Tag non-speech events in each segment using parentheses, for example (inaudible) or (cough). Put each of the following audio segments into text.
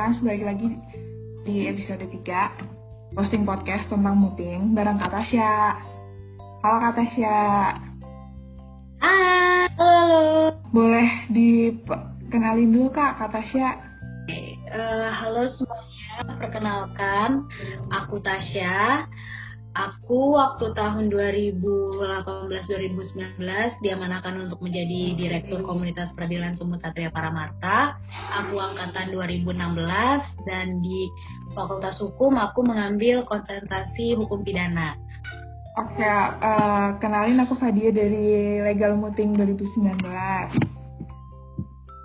Trans balik lagi di episode 3 posting podcast tentang muting bareng Kak Tasya. Halo Kak Tasya. Halo. Boleh dikenalin dulu Kak, Kak Tasya. Uh, halo semuanya, perkenalkan aku Tasya. Aku waktu tahun 2018-2019 diamanakan untuk menjadi Direktur Komunitas Peradilan Sumu Satria Paramarta. Aku angkatan 2016 dan di Fakultas Hukum aku mengambil konsentrasi hukum pidana. Oke, uh, kenalin aku Fadia dari Legal Muting 2019.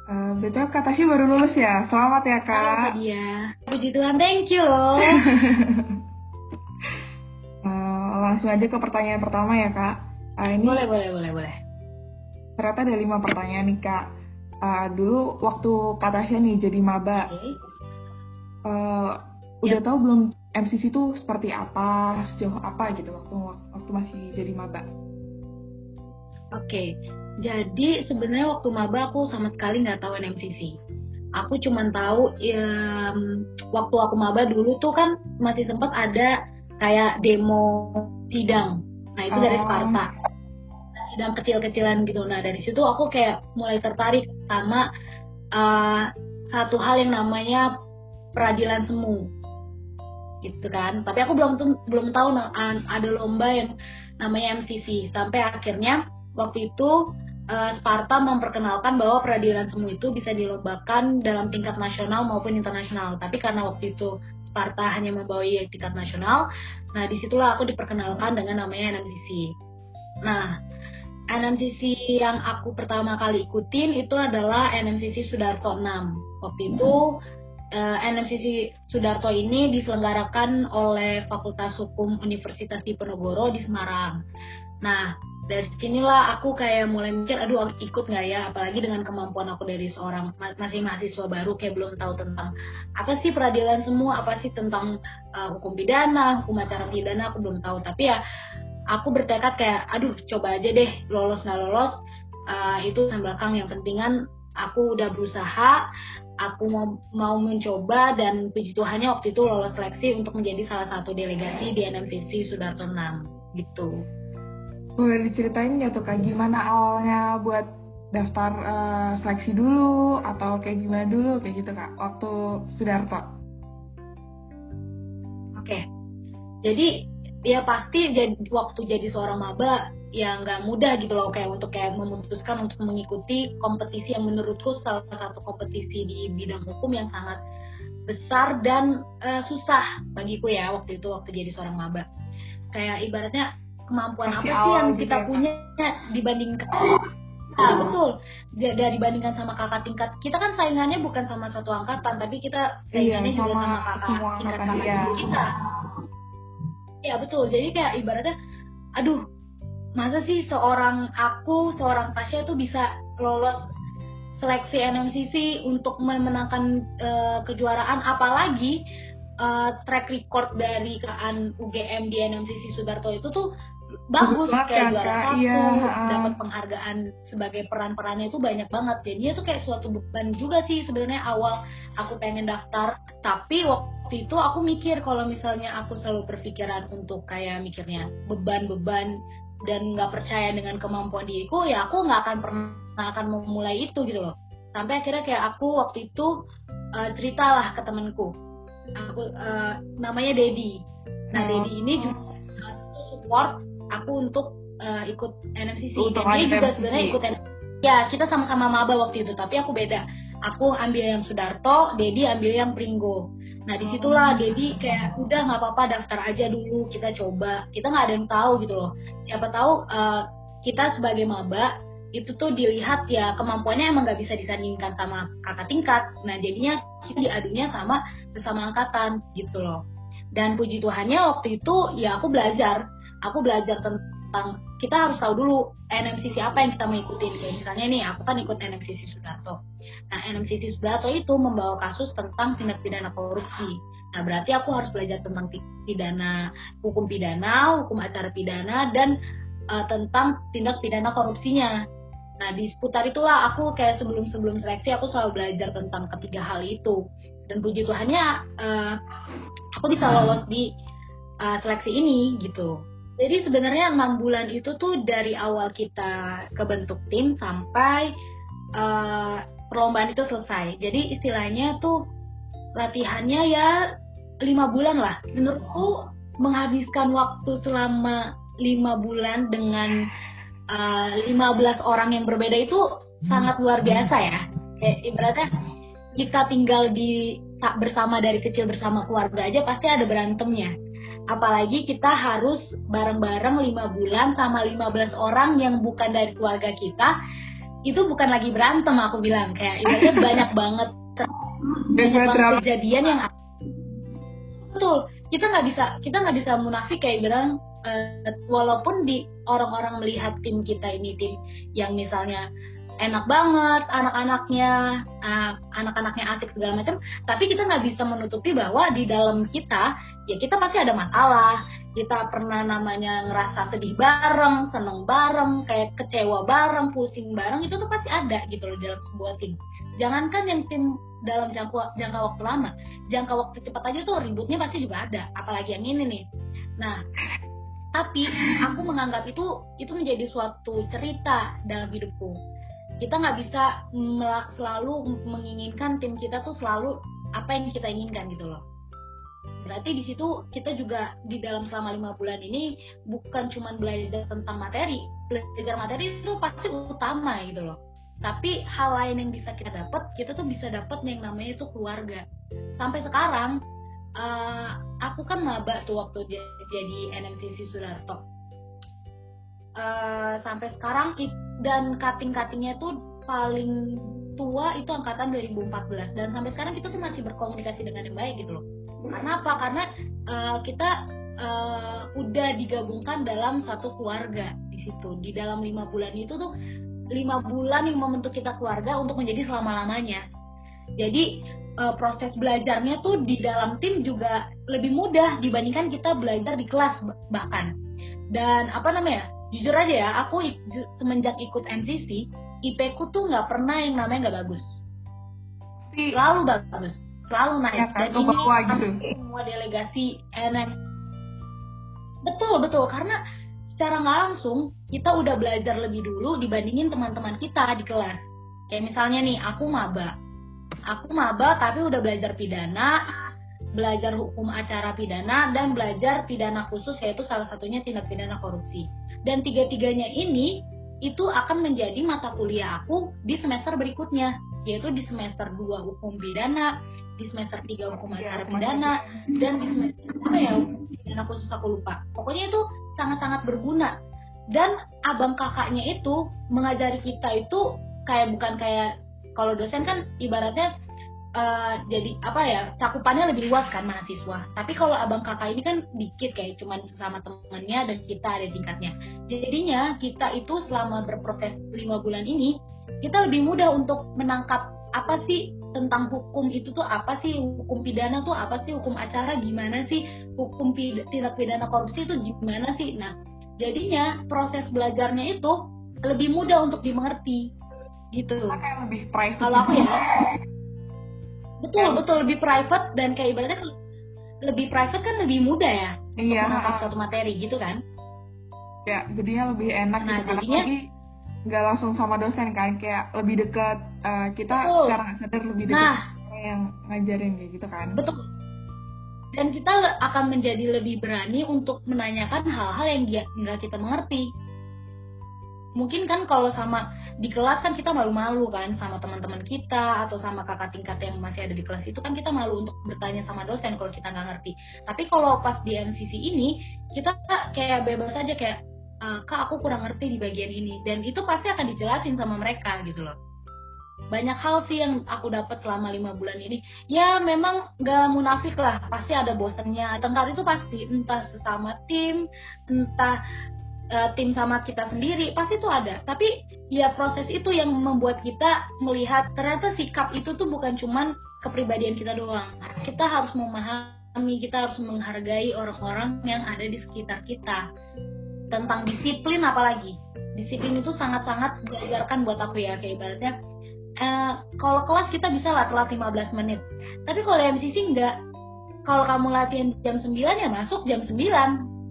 Uh, betul Kak Tasya baru lulus ya? Selamat ya Kak. Halo Fadia. Puji Tuhan, thank you. (laughs) langsung aja ke pertanyaan pertama ya kak. Uh, ini boleh boleh boleh boleh. Ternyata ada lima pertanyaan nih kak. Uh, dulu waktu kak Tasya nih jadi maba, okay. uh, udah tahu belum MCC itu seperti apa, sejauh apa gitu waktu waktu masih jadi maba? Oke, okay. jadi sebenarnya waktu maba aku sama sekali nggak tahu MCC. Aku cuma tahu um, waktu aku maba dulu tuh kan masih sempat ada kayak demo sidang. Nah itu dari Sparta. Sidang kecil-kecilan gitu. Nah dari situ aku kayak mulai tertarik sama uh, satu hal yang namanya peradilan semu gitu kan tapi aku belum belum tahu ada lomba yang namanya MCC sampai akhirnya waktu itu uh, Sparta memperkenalkan bahwa peradilan semu itu bisa dilombakan dalam tingkat nasional maupun internasional tapi karena waktu itu Sparta hanya membawahi tingkat nasional. Nah, di situlah aku diperkenalkan dengan namanya NMCC. Nah, NMCC yang aku pertama kali ikutin itu adalah NMCC Sudarto 6. Waktu itu eh, NMCC Sudarto ini diselenggarakan oleh Fakultas Hukum Universitas Diponegoro di Semarang. Nah, dari sinilah aku kayak mulai mikir aduh ikut nggak ya? Apalagi dengan kemampuan aku dari seorang masih mahasiswa baru kayak belum tahu tentang apa sih peradilan semua apa sih tentang uh, hukum pidana hukum acara pidana aku belum tahu. Tapi ya aku bertekad kayak aduh coba aja deh lolos nggak lolos. Uh, itu yang belakang. Yang pentingan aku udah berusaha aku mau mau mencoba dan puji Tuhannya waktu itu lolos seleksi untuk menjadi salah satu delegasi di NMCC Sudarto 6 gitu boleh diceritain nggak tuh kak? Gimana awalnya buat daftar uh, seleksi dulu? Atau kayak gimana dulu? Kayak gitu kak waktu Sudarto? Oke, jadi ya pasti jadi, waktu jadi seorang maba ya nggak mudah gitu loh kayak untuk kayak memutuskan untuk mengikuti kompetisi yang menurutku salah satu kompetisi di bidang hukum yang sangat besar dan uh, susah bagiku ya waktu itu waktu jadi seorang maba. Kayak ibaratnya kemampuan Masih apa sih yang kita ya, punya dibandingkan Nah, betul. Dari dibandingkan sama kakak tingkat, kita kan saingannya bukan sama satu angkatan, tapi kita iya, saingannya iya, juga sama kakak tingkat kakak iya. kita. Ya betul. Jadi kayak ibaratnya, aduh, masa sih seorang aku, seorang Tasya itu bisa lolos seleksi NMCC untuk memenangkan uh, kejuaraan, apalagi uh, track record dari kean UGM di NMCC Sudarto itu tuh bagus kayak juara satu iya, dapat penghargaan sebagai peran-perannya itu banyak banget. Jadinya tuh kayak suatu beban juga sih sebenarnya awal aku pengen daftar. Tapi waktu itu aku mikir kalau misalnya aku selalu berpikiran untuk kayak mikirnya beban-beban dan nggak percaya dengan kemampuan diriku ya aku nggak akan pernah akan memulai itu gitu loh. Sampai akhirnya kayak aku waktu itu uh, ceritalah ke temanku. Aku uh, namanya Dedi. Nah oh. Dedi ini juga support aku untuk uh, ikut NMCC untuk dan dia juga sebenarnya ikut NMCC. ya kita sama-sama maba waktu itu tapi aku beda. Aku ambil yang Sudarto Dedi ambil yang Pringgo. Nah di situlah Dedi kayak udah nggak apa-apa daftar aja dulu kita coba. Kita nggak ada yang tahu gitu loh. Siapa tahu uh, kita sebagai maba itu tuh dilihat ya kemampuannya emang nggak bisa disandingkan sama kakak tingkat. Nah jadinya kita diadunya sama sesama angkatan gitu loh. Dan puji Tuhannya waktu itu ya aku belajar aku belajar tentang kita harus tahu dulu NMCC apa yang kita mau ikutin. Kayak misalnya nih aku kan ikut NMCC Sudarto nah NMCC Sudarto itu membawa kasus tentang tindak pidana korupsi. Nah berarti aku harus belajar tentang pidana hukum pidana hukum acara pidana dan uh, tentang tindak pidana korupsinya. Nah di seputar itulah aku kayak sebelum sebelum seleksi aku selalu belajar tentang ketiga hal itu. Dan puji Tuhannya uh, aku bisa lolos di uh, seleksi ini gitu jadi sebenarnya enam bulan itu tuh dari awal kita kebentuk tim sampai uh, perlombaan itu selesai. Jadi istilahnya tuh latihannya ya lima bulan lah. Menurutku menghabiskan waktu selama lima bulan dengan uh, belas orang yang berbeda itu sangat luar biasa ya. Kayak ibaratnya kita tinggal di bersama dari kecil bersama keluarga aja pasti ada berantemnya apalagi kita harus bareng-bareng lima bulan sama 15 orang yang bukan dari keluarga kita itu bukan lagi berantem aku bilang. Kayak ibaratnya (laughs) banyak banget banyak banget kejadian yang betul. Kita nggak bisa kita nggak bisa munafik kayak bilang uh, walaupun di orang-orang melihat tim kita ini tim yang misalnya enak banget anak-anaknya uh, anak-anaknya asik segala macam. Tapi kita nggak bisa menutupi bahwa di dalam kita ya kita pasti ada masalah. Kita pernah namanya ngerasa sedih bareng seneng bareng kayak kecewa bareng pusing bareng itu tuh pasti ada gitu loh dalam sebuah tim. Jangankan yang tim dalam jangka jangka waktu lama. Jangka waktu cepat aja tuh ributnya pasti juga ada apalagi yang ini nih. Nah tapi aku menganggap itu itu menjadi suatu cerita dalam hidupku kita nggak bisa selalu menginginkan tim kita tuh selalu apa yang kita inginkan gitu loh. Berarti di situ kita juga di dalam selama lima bulan ini bukan cuma belajar tentang materi belajar materi itu pasti utama gitu loh. Tapi hal lain yang bisa kita dapat kita tuh bisa dapat yang namanya itu keluarga. Sampai sekarang uh, aku kan maba tuh waktu jadi NMCC Sudarto. Uh, sampai sekarang dan cutting-cuttingnya tuh paling tua itu angkatan 2014 dan sampai sekarang kita tuh masih berkomunikasi dengan yang baik gitu loh karena apa karena uh, kita uh, udah digabungkan dalam satu keluarga di situ di dalam lima bulan itu tuh lima bulan yang membentuk kita keluarga untuk menjadi selama-lamanya. Jadi uh, proses belajarnya tuh di dalam tim juga lebih mudah dibandingkan kita belajar di kelas bahkan. Dan apa namanya? Jujur aja ya, aku semenjak ikut MCC, IP ku tuh nggak pernah yang namanya nggak bagus. Selalu bagus, selalu naik. Ya, Dan ini gitu. semua delegasi NM. Betul betul karena secara nggak langsung kita udah belajar lebih dulu dibandingin teman-teman kita di kelas. Kayak misalnya nih, aku maba. Aku maba tapi udah belajar pidana, belajar hukum acara pidana, dan belajar pidana khusus yaitu salah satunya tindak pidana korupsi. Dan tiga-tiganya ini itu akan menjadi mata kuliah aku di semester berikutnya, yaitu di semester 2 hukum pidana, di semester 3 hukum acara pidana, dan di semester apa ya, pidana khusus aku lupa. Pokoknya itu sangat-sangat berguna dan abang kakaknya itu mengajari kita itu kayak bukan kayak kalau dosen kan ibaratnya uh, jadi apa ya cakupannya lebih luas kan mahasiswa. Tapi kalau abang kakak ini kan dikit kayak cuman sesama temennya dan kita ada tingkatnya. Jadinya kita itu selama berproses lima bulan ini kita lebih mudah untuk menangkap apa sih tentang hukum itu tuh apa sih hukum pidana tuh apa sih hukum acara gimana sih hukum pid tindak pidana korupsi itu gimana sih. Nah jadinya proses belajarnya itu lebih mudah untuk dimengerti gitu. Kayak lebih private kalau aku ya betul betul. Lebih private dan kayak ibaratnya lebih private kan lebih mudah ya iya. untuk menangkap suatu materi gitu kan? Ya jadinya lebih enak nah gitu, jadinya nggak langsung sama dosen kan kayak lebih dekat uh, kita betul. sekarang sadar lebih dekat nah, yang ngajarin kayak gitu kan. Betul. Dan kita akan menjadi lebih berani untuk menanyakan hal-hal yang nggak kita mengerti. Mungkin kan kalau sama di kelas kan kita malu-malu kan sama teman-teman kita atau sama kakak tingkat yang masih ada di kelas itu kan kita malu untuk bertanya sama dosen kalau kita nggak ngerti. Tapi kalau pas di MCC ini kita kayak bebas aja kayak uh, kak aku kurang ngerti di bagian ini. Dan itu pasti akan dijelasin sama mereka gitu loh. Banyak hal sih yang aku dapat selama lima bulan ini. Ya memang gak munafik lah. Pasti ada bosannya tengkar itu pasti. Entah sesama tim entah uh, tim sama kita sendiri pasti itu ada. Tapi ya proses itu yang membuat kita melihat ternyata sikap itu tuh bukan cuman kepribadian kita doang. Kita harus memahami kita harus menghargai orang-orang yang ada di sekitar kita. Tentang disiplin apalagi. Disiplin itu sangat-sangat diajarkan buat aku ya kayak ibaratnya uh, kalau kelas kita bisa lah telat 15 menit. Tapi kalau MCC enggak. Kalau kamu latihan jam 9 ya masuk jam 9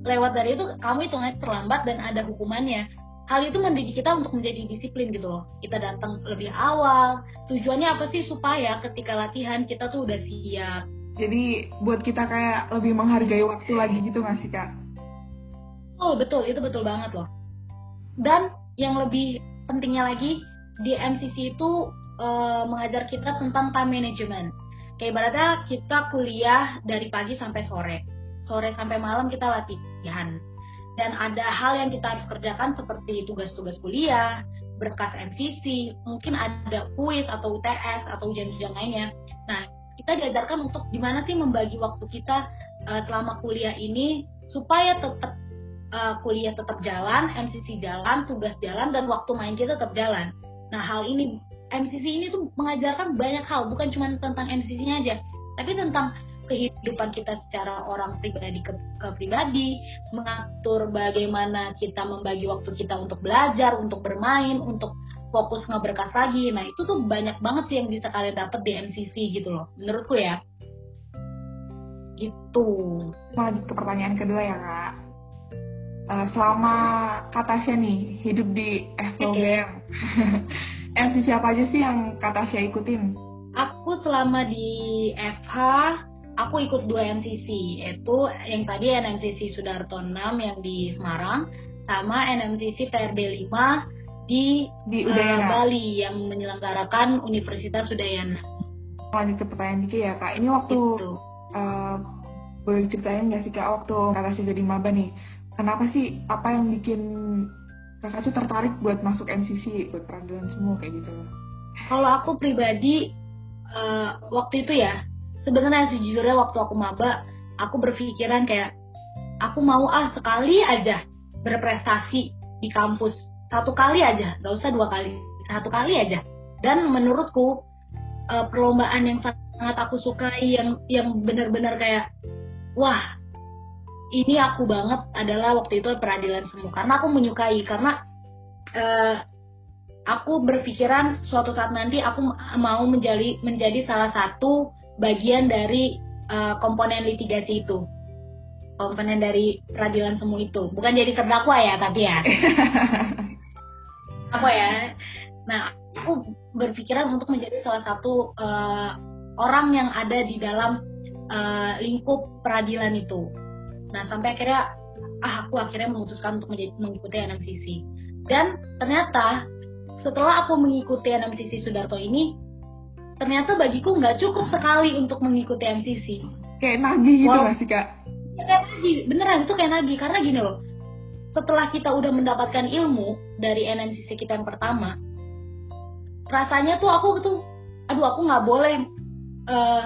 lewat dari itu kamu hitungannya terlambat dan ada hukumannya hal itu mendidik kita untuk menjadi disiplin gitu loh. Kita datang lebih awal. Tujuannya apa sih supaya ketika latihan kita tuh udah siap. Jadi buat kita kayak lebih menghargai waktu lagi gitu nggak sih kak? Oh betul, itu betul banget loh. Dan yang lebih pentingnya lagi di MCC itu uh, mengajar kita tentang time management. Kayak ibaratnya kita kuliah dari pagi sampai sore, sore sampai malam kita latihan dan ada hal yang kita harus kerjakan seperti tugas-tugas kuliah, berkas MCC, mungkin ada kuis atau UTS atau ujian-ujian lainnya. Nah, kita diajarkan untuk gimana sih membagi waktu kita uh, selama kuliah ini supaya tetap uh, kuliah tetap jalan, MCC jalan, tugas jalan, dan waktu main kita tetap jalan. Nah, hal ini MCC ini tuh mengajarkan banyak hal, bukan cuma tentang MCC-nya aja, tapi tentang kehidupan kita secara orang pribadi ke, ke pribadi, mengatur bagaimana kita membagi waktu kita untuk belajar, untuk bermain, untuk fokus ngeberkas lagi. Nah itu tuh banyak banget sih yang bisa kalian dapat di MCC gitu loh, menurutku ya. Gitu. Lanjut ke pertanyaan kedua ya kak. Uh, selama Katasha nih hidup di okay. (laughs) MCC apa aja sih yang Katasha ikutin? Aku selama di FH aku ikut dua MCC yaitu yang tadi NMCC Sudarto 6 yang di Semarang sama NMCC TRD 5 di, di Uh, Bali yang menyelenggarakan Universitas Udayana. Lanjut ke pertanyaan dikit ya kak, ini waktu gitu. uh, boleh diceritain nggak sih kak waktu kakak sih jadi maba nih, kenapa sih apa yang bikin kakak tuh tertarik buat masuk MCC buat peradilan semua kayak gitu? Kalau aku pribadi uh, waktu itu ya sebenarnya sejujurnya waktu aku maba aku berpikiran kayak aku mau ah sekali aja berprestasi di kampus. Satu kali aja nggak usah dua kali satu kali aja. Dan menurutku uh, perlombaan yang sangat aku sukai yang yang benar-benar kayak wah ini aku banget adalah waktu itu peradilan semu karena aku menyukai karena uh, aku berpikiran suatu saat nanti aku mau menjadi menjadi salah satu bagian dari uh, komponen litigasi itu. Komponen dari peradilan semu itu. Bukan jadi terdakwa ya tapi ya. (laughs) Apa ya? Nah aku berpikiran untuk menjadi salah satu uh, orang yang ada di dalam uh, lingkup peradilan itu. Nah sampai akhirnya ah aku akhirnya memutuskan untuk menjadi, mengikuti NMCC dan ternyata setelah aku mengikuti NMCC Sudarto ini ternyata bagiku nggak cukup sekali untuk mengikuti MCC. Kayak nagih gitu wow. gak sih kak? Kayak nagih, beneran itu kayak nagih karena gini loh. Setelah kita udah mendapatkan ilmu dari NMCC kita yang pertama, rasanya tuh aku tuh, aduh aku nggak boleh uh,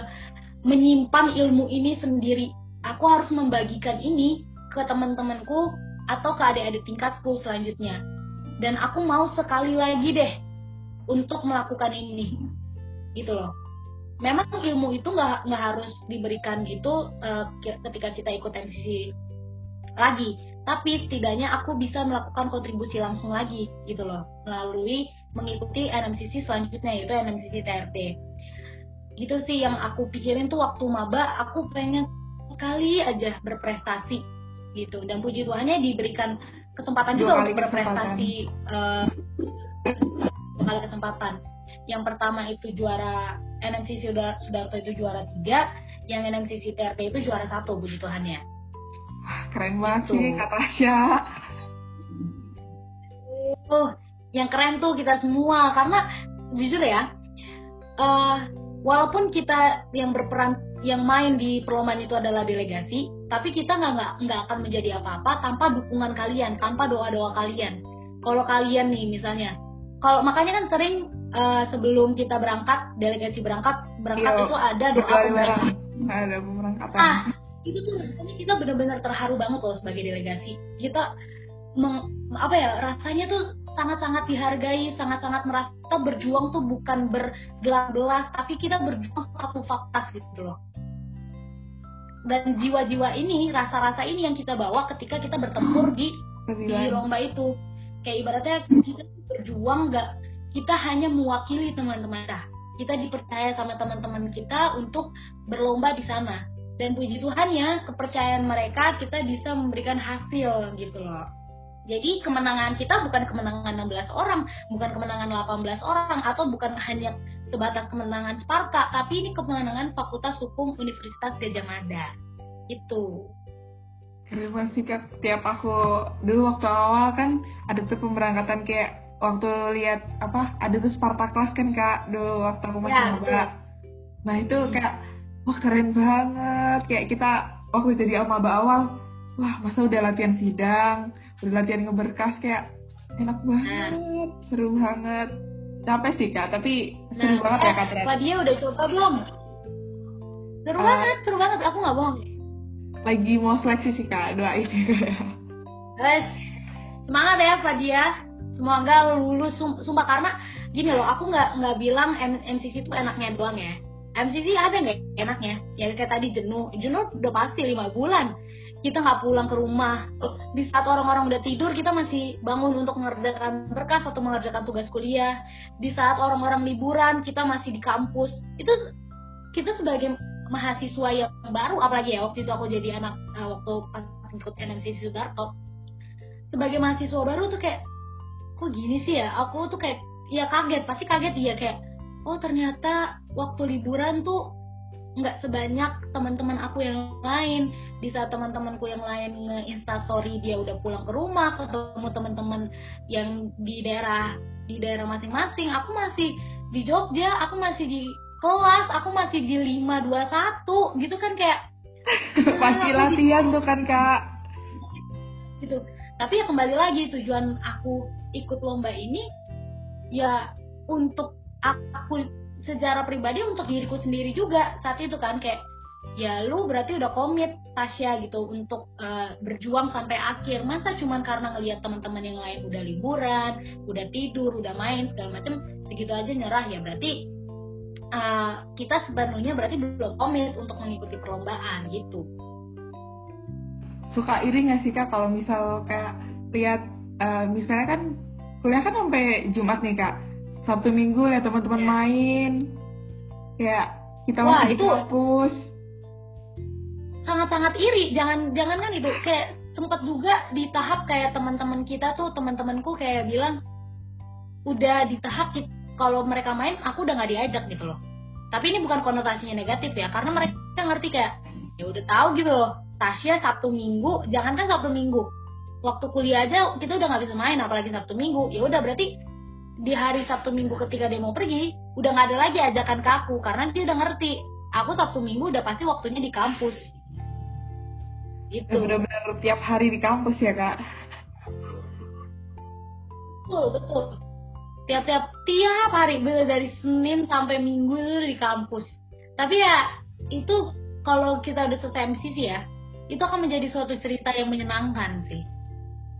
menyimpan ilmu ini sendiri. Aku harus membagikan ini ke teman-temanku atau ke adik-adik tingkatku selanjutnya. Dan aku mau sekali lagi deh untuk melakukan ini gitu loh. Memang ilmu itu nggak nggak harus diberikan gitu uh, ketika kita ikut MCC lagi. Tapi setidaknya aku bisa melakukan kontribusi langsung lagi gitu loh melalui mengikuti NMCC selanjutnya yaitu NMCC TRT gitu sih yang aku pikirin tuh waktu maba aku pengen sekali aja berprestasi gitu. Dan puji Tuhannya diberikan kesempatan juga untuk berprestasi uh, kali kesempatan yang pertama itu juara NMCC Sudarto itu juara tiga, yang NMCC TRT itu juara satu, puji Tuhan ya. Keren banget itu. sih Kak Tasya. Uh, yang keren tuh kita semua karena jujur ya, uh, walaupun kita yang berperan yang main di perlombaan itu adalah delegasi, tapi kita nggak nggak akan menjadi apa-apa tanpa dukungan kalian, tanpa doa doa kalian. Kalau kalian nih misalnya, kalau makanya kan sering uh, sebelum kita berangkat delegasi berangkat berangkat Yo, itu ada doa pemberangkatan. ada pemberangkatan. Ah itu tuh rasanya kita benar-benar terharu banget loh sebagai delegasi. Kita meng, apa ya rasanya tuh sangat-sangat dihargai sangat-sangat merasa berjuang tuh bukan bergelas-gelas tapi kita berjuang satu fakta gitu loh. Dan jiwa-jiwa ini rasa-rasa ini yang kita bawa ketika kita bertempur di di lomba itu. Kayak ibaratnya kita berjuang nggak kita hanya mewakili teman-teman kita kita dipercaya sama teman-teman kita untuk berlomba di sana dan puji Tuhannya kepercayaan mereka kita bisa memberikan hasil gitu loh jadi kemenangan kita bukan kemenangan 16 orang, bukan kemenangan 18 orang, atau bukan hanya sebatas kemenangan Sparta, tapi ini kemenangan Fakultas Hukum Universitas Gajah Mada. Itu. Keren banget sih kak, tiap aku dulu waktu awal kan ada tuh pemberangkatan kayak waktu lihat apa ada tuh Sparta kelas kan kak dulu waktu aku masih ya, maba. Nah itu hmm. kayak wah keren banget. Kayak kita waktu jadi maba awal wah masa udah latihan sidang udah latihan ngeberkas kayak enak banget nah. seru banget. Capek sih kak tapi seru nah, banget ya, eh, ya kak Pak dia udah coba belum? Seru uh, banget seru banget. Aku nggak bohong. lagi mau seleksi sih kak doain. (laughs) Guys semangat ya Pak dia semoga lulus. Sumpah karena gini loh aku nggak nggak bilang MCC itu enaknya doang ya. MCC ada nggak enaknya? Ya kayak tadi jenuh jenuh udah pasti lima bulan. Kita nggak pulang ke rumah. Di saat orang-orang udah tidur kita masih bangun untuk mengerjakan berkas atau mengerjakan tugas kuliah. Di saat orang-orang liburan kita masih di kampus. Itu kita sebagai mahasiswa yang baru apalagi ya waktu itu aku jadi anak waktu pas ikut NMC Sudarto sebagai mahasiswa baru tuh kayak kok gini sih ya? Aku tuh kayak ya kaget pasti kaget iya kayak oh ternyata waktu liburan tuh nggak sebanyak teman-teman aku yang lain. Di saat teman-temanku yang lain nge-instastory dia udah pulang ke rumah ketemu teman-teman yang di daerah di daerah masing-masing aku masih di Jogja aku masih di kelas aku masih di 521 gitu kan kayak. (laughs) Masih latihan tuh kan kak. Gitu. Tapi ya kembali lagi tujuan aku ikut lomba ini ya untuk aku secara pribadi untuk diriku sendiri juga saat itu kan kayak ya lu berarti udah komit Tasya gitu untuk uh, berjuang sampai akhir. Masa cuman karena ngelihat teman-teman yang lain udah liburan udah tidur udah main segala macem segitu aja nyerah ya berarti uh, kita sebenarnya berarti belum komit untuk mengikuti perlombaan gitu. Suka iri nggak sih kak kalau misal kayak lihat uh, misalnya kan kuliah kan sampai Jumat nih kak. Sabtu Minggu lihat teman-teman yeah. main. Kayak kita Wah, itu... kampus. Sangat-sangat iri. Jangan jangan kan itu kayak sempat juga di tahap kayak teman-teman kita tuh teman-temanku kayak bilang udah di tahap kalau mereka main aku udah nggak diajak gitu loh. Tapi ini bukan konotasinya negatif ya karena mereka ngerti kayak ya udah tahu gitu loh Tasya Sabtu Minggu jangan kan Sabtu Minggu waktu kuliah aja kita udah nggak bisa main apalagi Sabtu Minggu. Ya udah berarti di hari Sabtu Minggu ketika dia mau pergi udah nggak ada lagi ajakan ke aku karena dia udah ngerti. Aku Sabtu Minggu udah pasti waktunya di kampus. Itu benar-benar tiap hari di kampus ya kak? Betul betul. Tiap-tiap tiap hari bener dari Senin sampai Minggu itu di kampus. Tapi ya itu kalau kita udah selesai MCC ya itu akan menjadi suatu cerita yang menyenangkan sih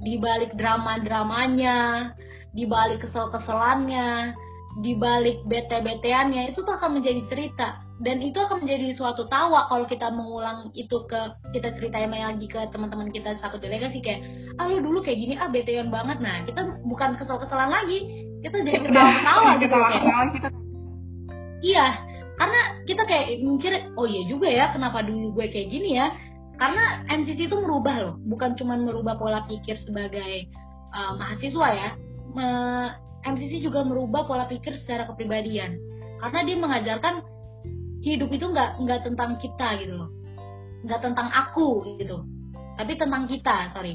di balik drama-dramanya di balik kesel-keselannya di balik bete-beteannya itu tuh akan menjadi cerita. Dan itu akan menjadi suatu tawa kalau kita mengulang itu ke kita ceritain lagi ke teman-teman kita satu delegasi kayak ah lu dulu kayak gini ah betean banget. Nah kita bukan kesel-keselan lagi kita jadi ketawa-ketawa gitu kayak. kita... iya karena kita kayak mikir oh iya juga ya kenapa dulu gue kayak gini ya karena MCC itu merubah loh. Bukan cuma merubah pola pikir sebagai uh, mahasiswa ya. MCC juga merubah pola pikir secara kepribadian. Karena dia mengajarkan hidup itu nggak nggak tentang kita gitu loh. Nggak tentang aku gitu. Tapi tentang kita sorry.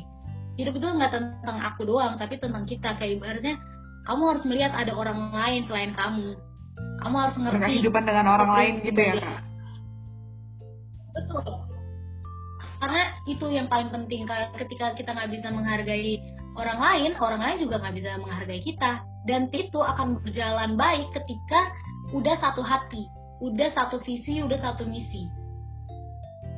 Hidup itu nggak tentang aku doang tapi tentang kita. Kayak ibaratnya kamu harus melihat ada orang lain selain kamu. Kamu harus ngerti kehidupan dengan orang lain gitu ya. kak betul karena itu yang paling penting ketika kita nggak bisa menghargai orang lain orang lain juga nggak bisa menghargai kita dan itu akan berjalan baik ketika udah satu hati udah satu visi, udah satu misi.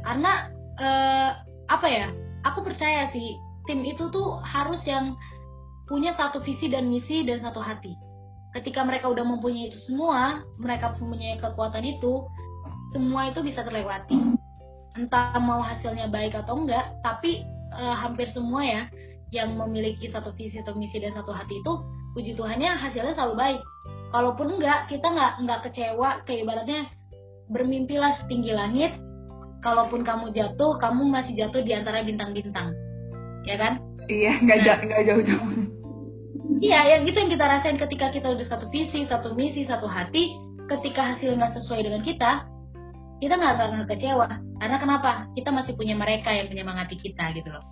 Karena uh, apa ya? Aku percaya sih tim itu tuh harus yang punya satu visi dan misi dan satu hati. Ketika mereka udah mempunyai itu semua, mereka mempunyai kekuatan itu, semua itu bisa terlewati. Entah mau hasilnya baik atau enggak, tapi uh, hampir semua ya yang memiliki satu visi atau misi dan satu hati itu puji Tuhannya hasilnya selalu baik. Kalaupun enggak kita nggak nggak kecewa kayak ibaratnya bermimpilah setinggi langit kalaupun kamu jatuh kamu masih jatuh di antara bintang-bintang. Ya kan? Iya nggak nah, nggak jauh-jauh. Iya yang gitu yang kita rasain ketika kita udah satu visi satu misi satu hati ketika hasil nggak sesuai dengan kita kita nggak akan kecewa karena kenapa kita masih punya mereka yang menyemangati kita gitu loh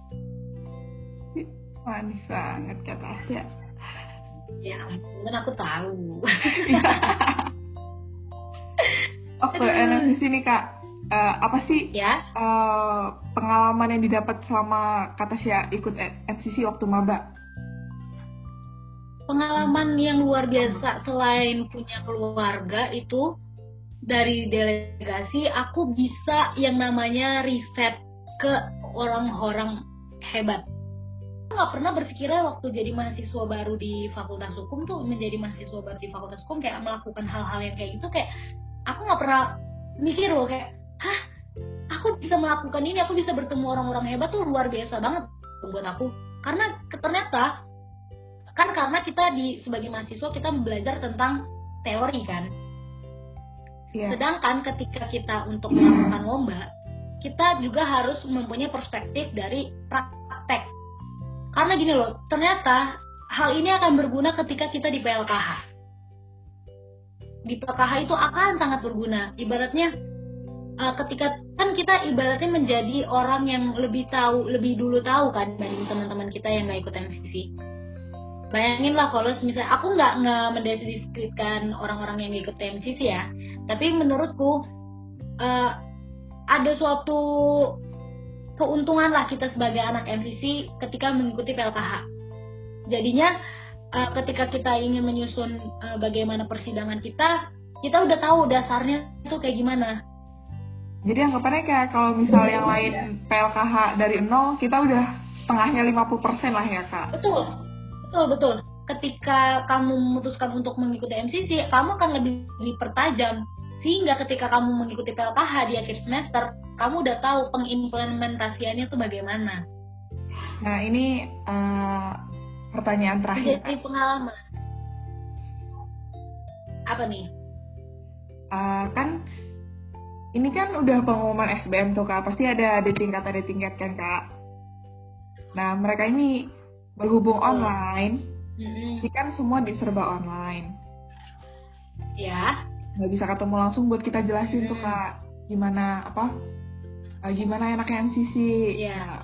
manis banget kata Asia ya ampun aku tahu Oke, enak di sini kak. Uh, apa sih ya? uh, pengalaman yang didapat selama kata Sia ikut MCC waktu maba? Pengalaman yang luar biasa selain punya keluarga itu dari delegasi aku bisa yang namanya riset ke orang-orang hebat. Nggak pernah berpikiran waktu jadi mahasiswa baru di Fakultas Hukum tuh menjadi mahasiswa baru di Fakultas Hukum kayak melakukan hal-hal yang kayak gitu kayak aku nggak pernah mikir loh kayak hah? Aku bisa melakukan ini aku bisa bertemu orang-orang hebat tuh luar biasa banget buat aku. Karena ternyata kan karena kita di sebagai mahasiswa kita belajar tentang teori kan yeah. sedangkan ketika kita untuk melakukan lomba kita juga harus mempunyai perspektif dari praktek karena gini loh, ternyata hal ini akan berguna ketika kita di PLKH. Di PLKH itu akan sangat berguna. Ibaratnya uh, ketika kan kita ibaratnya menjadi orang yang lebih tahu, lebih dulu tahu kan dibanding teman-teman kita yang nggak ikut MCC. Bayangin lah kalau misalnya aku nggak nggak mendeskripsikan orang-orang yang ikut MCC ya, tapi menurutku uh, ada suatu keuntungan lah kita sebagai anak MCC ketika mengikuti PLKH. Jadinya uh, ketika kita ingin menyusun uh, bagaimana persidangan kita, kita udah tahu dasarnya itu kayak gimana. Jadi anggapannya kayak kalau misal yang lain PLKH dari nol, kita udah setengahnya 50% lah ya kak. Betul, betul, betul. Ketika kamu memutuskan untuk mengikuti MCC, kamu akan lebih dipertajam. Sehingga ketika kamu mengikuti PLKH di akhir semester, kamu udah tahu pengimplementasiannya tuh bagaimana. Nah ini uh, pertanyaan terakhir. Jadi pengalaman. Apa nih? Uh, kan ini kan udah pengumuman SBM tuh kak, pasti ada di tingkat ada tingkat kan kak. Nah mereka ini berhubung oh. online, mm-hmm. ini kan semua diserba online. Ya. Nggak bisa ketemu langsung buat kita jelasin mm-hmm. tuh kak, gimana apa uh, gimana enaknya MCC. Yeah. Nah,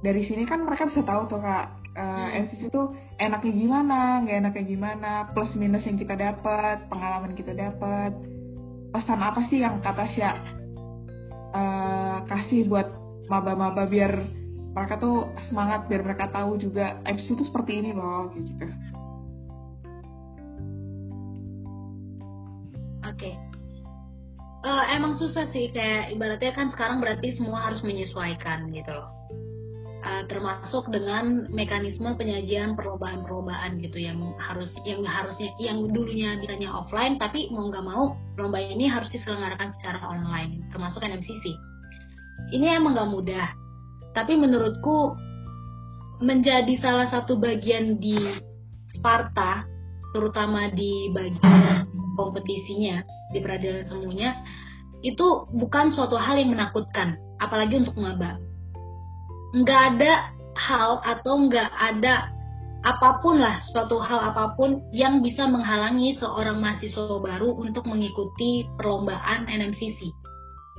dari sini kan mereka bisa tahu tuh kak uh, hmm. MCC itu enaknya gimana, nggak enaknya gimana, plus minus yang kita dapat, pengalaman kita dapat, pesan apa sih yang kata Sya uh, kasih buat maba-maba biar mereka tuh semangat biar mereka tahu juga MCC itu seperti ini loh kayak gitu. Oke, okay uh, emang susah sih kayak ibaratnya kan sekarang berarti semua harus menyesuaikan gitu loh. Uh, termasuk dengan mekanisme penyajian perlombaan-perlombaan gitu yang harus yang harusnya yang dulunya bisanya offline tapi mau nggak mau lomba ini harus diselenggarakan secara online termasuk NMCC ini emang nggak mudah tapi menurutku menjadi salah satu bagian di Sparta terutama di bagian kompetisinya di peradilan semuanya itu bukan suatu hal yang menakutkan apalagi untuk maba. Nggak ada hal atau nggak ada apa pun lah suatu hal apa pun yang bisa menghalangi seorang mahasiswa baru untuk mengikuti perlombaan NMCC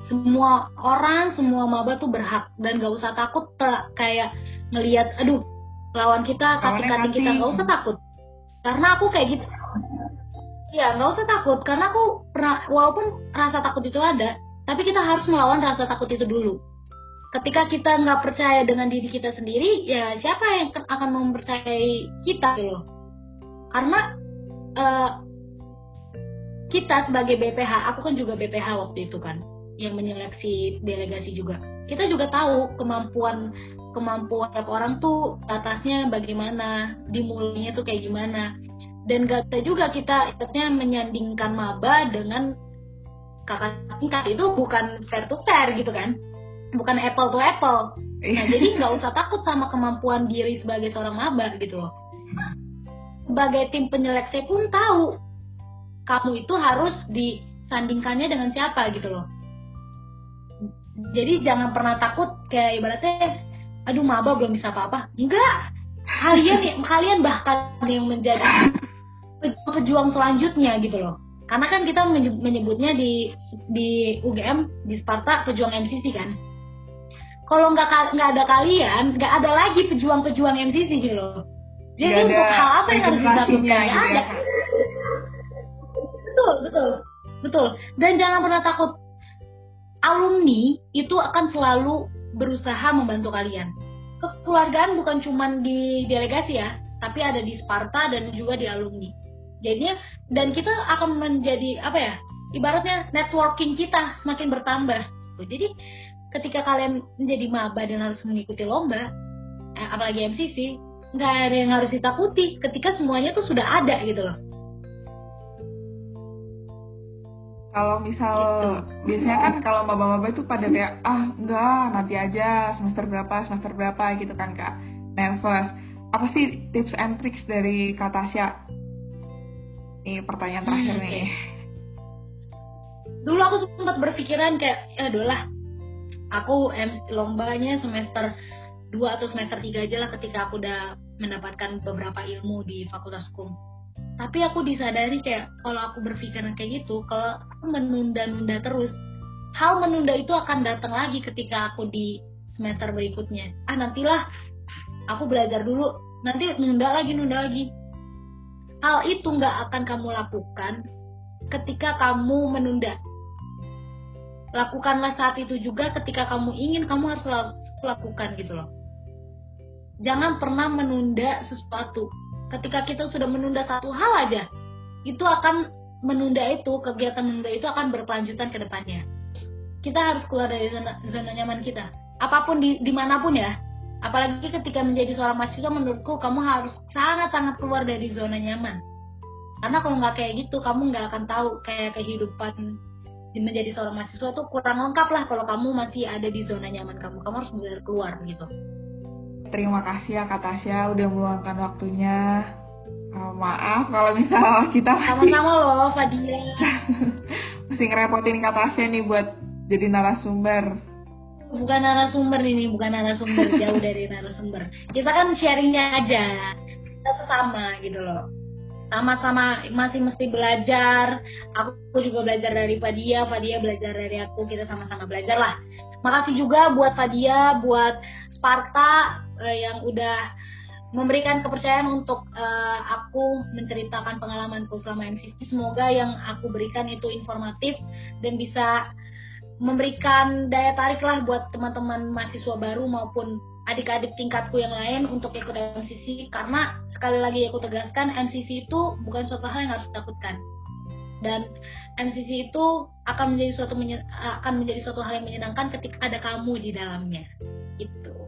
semua orang semua maba tuh berhak. Dan gak usah takut kayak ngelihat aduh lawan kita kating-kating kita. nggak usah takut. Karena aku kayak gitu. Iya, nggak usah takut. Karena aku pernah walaupun rasa takut itu ada, tapi kita harus melawan rasa takut itu dulu. Ketika kita nggak percaya dengan diri kita sendiri, ya siapa yang akan mempercayai kita gitu loh? Karena uh, kita sebagai BPH, aku kan juga BPH waktu itu kan, yang menyeleksi delegasi juga. Kita juga tahu kemampuan kemampuan tiap orang tuh atasnya bagaimana, dimulainya tuh kayak gimana. Dan gak bisa juga kita ikutnya menyandingkan maba dengan kakak tingkat. Itu bukan fair to fair gitu kan? Bukan apple to apple. Nah jadi nggak usah takut sama kemampuan diri sebagai seorang maba gitu loh. Sebagai tim penyeleksi pun tahu kamu itu harus disandingkannya dengan siapa gitu loh jadi jangan pernah takut kayak ibaratnya aduh maba belum bisa apa-apa. Enggak. Kalian (laughs) kalian bahkan yang menjadi pejuang selanjutnya gitu loh. Karena kan kita menyebutnya di di UGM di Sparta pejuang MCC kan. Kalau nggak nggak ada kalian nggak ada lagi pejuang-pejuang MCC gitu loh. Jadi untuk hal apa yang harus ditakutkan nggak gitu ada. Ya. betul betul. Betul. Dan jangan pernah takut alumni itu akan selalu berusaha membantu kalian. Kekeluargaan bukan cuma di delegasi ya tapi ada di Sparta dan juga di alumni. Jadinya dan kita akan menjadi apa ya ibaratnya networking kita semakin bertambah. Jadi ketika kalian menjadi maba dan harus mengikuti lomba eh, apalagi MCC nggak ada yang harus ditakuti ketika semuanya tuh sudah ada gitu loh kalau misal gitu. biasanya kan kalau maba-maba itu pada kayak ah enggak nanti aja semester berapa semester berapa gitu kan kak. Nervous. Apa sih tips and tricks dari Kak Tasya? Ini pertanyaan terakhir hmm, nih. dulu aku sempat berpikiran kayak ya lah aku lombanya semester 2 atau semester 3 aja lah ketika aku udah mendapatkan beberapa ilmu di fakultas hukum tapi aku disadari kayak kalau aku berpikir kayak gitu kalau aku menunda-nunda terus hal menunda itu akan datang lagi ketika aku di semester berikutnya. Ah nantilah aku belajar dulu. Nanti nunda lagi nunda lagi. Hal itu nggak akan kamu lakukan ketika kamu menunda. Lakukanlah saat itu juga ketika kamu ingin kamu harus lakukan gitu loh. Jangan pernah menunda sesuatu ketika kita sudah menunda satu hal aja itu akan menunda itu kegiatan menunda itu akan berkelanjutan ke depannya. Kita harus keluar dari zona, zona nyaman kita. Apa pun di di mana pun ya. Apalagi ketika menjadi seorang mahasiswa menurutku kamu harus sangat-sangat keluar dari zona nyaman. Karena kalau nggak kayak gitu kamu nggak akan tahu kayak kehidupan menjadi seorang mahasiswa tuh kurang lengkap lah kalau kamu masih ada di zona nyaman kamu. Kamu harus benar keluar gitu terima kasih ya Kak Tasya udah meluangkan waktunya. Uh, maaf kalau misal (laughs) kita sama-sama loh Fadia (laughs) masih ngerepotin Kak Tasya nih buat jadi narasumber. Bukan narasumber ini bukan narasumber (laughs) jauh dari narasumber. Kita kan sharingnya aja. Kita sama gitu loh. Sama-sama masih mesti belajar. Aku juga belajar dari Fadia Fadia belajar dari aku. Kita sama-sama belajar lah. Makasih juga buat Fadia buat Sparta uh, yang udah memberikan kepercayaan untuk uh, aku menceritakan pengalamanku selama MCC semoga yang aku berikan itu informatif dan bisa memberikan daya tarik lah buat teman-teman mahasiswa baru maupun adik-adik tingkatku yang lain untuk ikut MCC karena sekali lagi aku tegaskan MCC itu bukan suatu hal yang harus ditakutkan. Dan MCC itu akan menjadi suatu akan menjadi suatu hal yang menyenangkan ketika ada kamu di dalamnya. Itu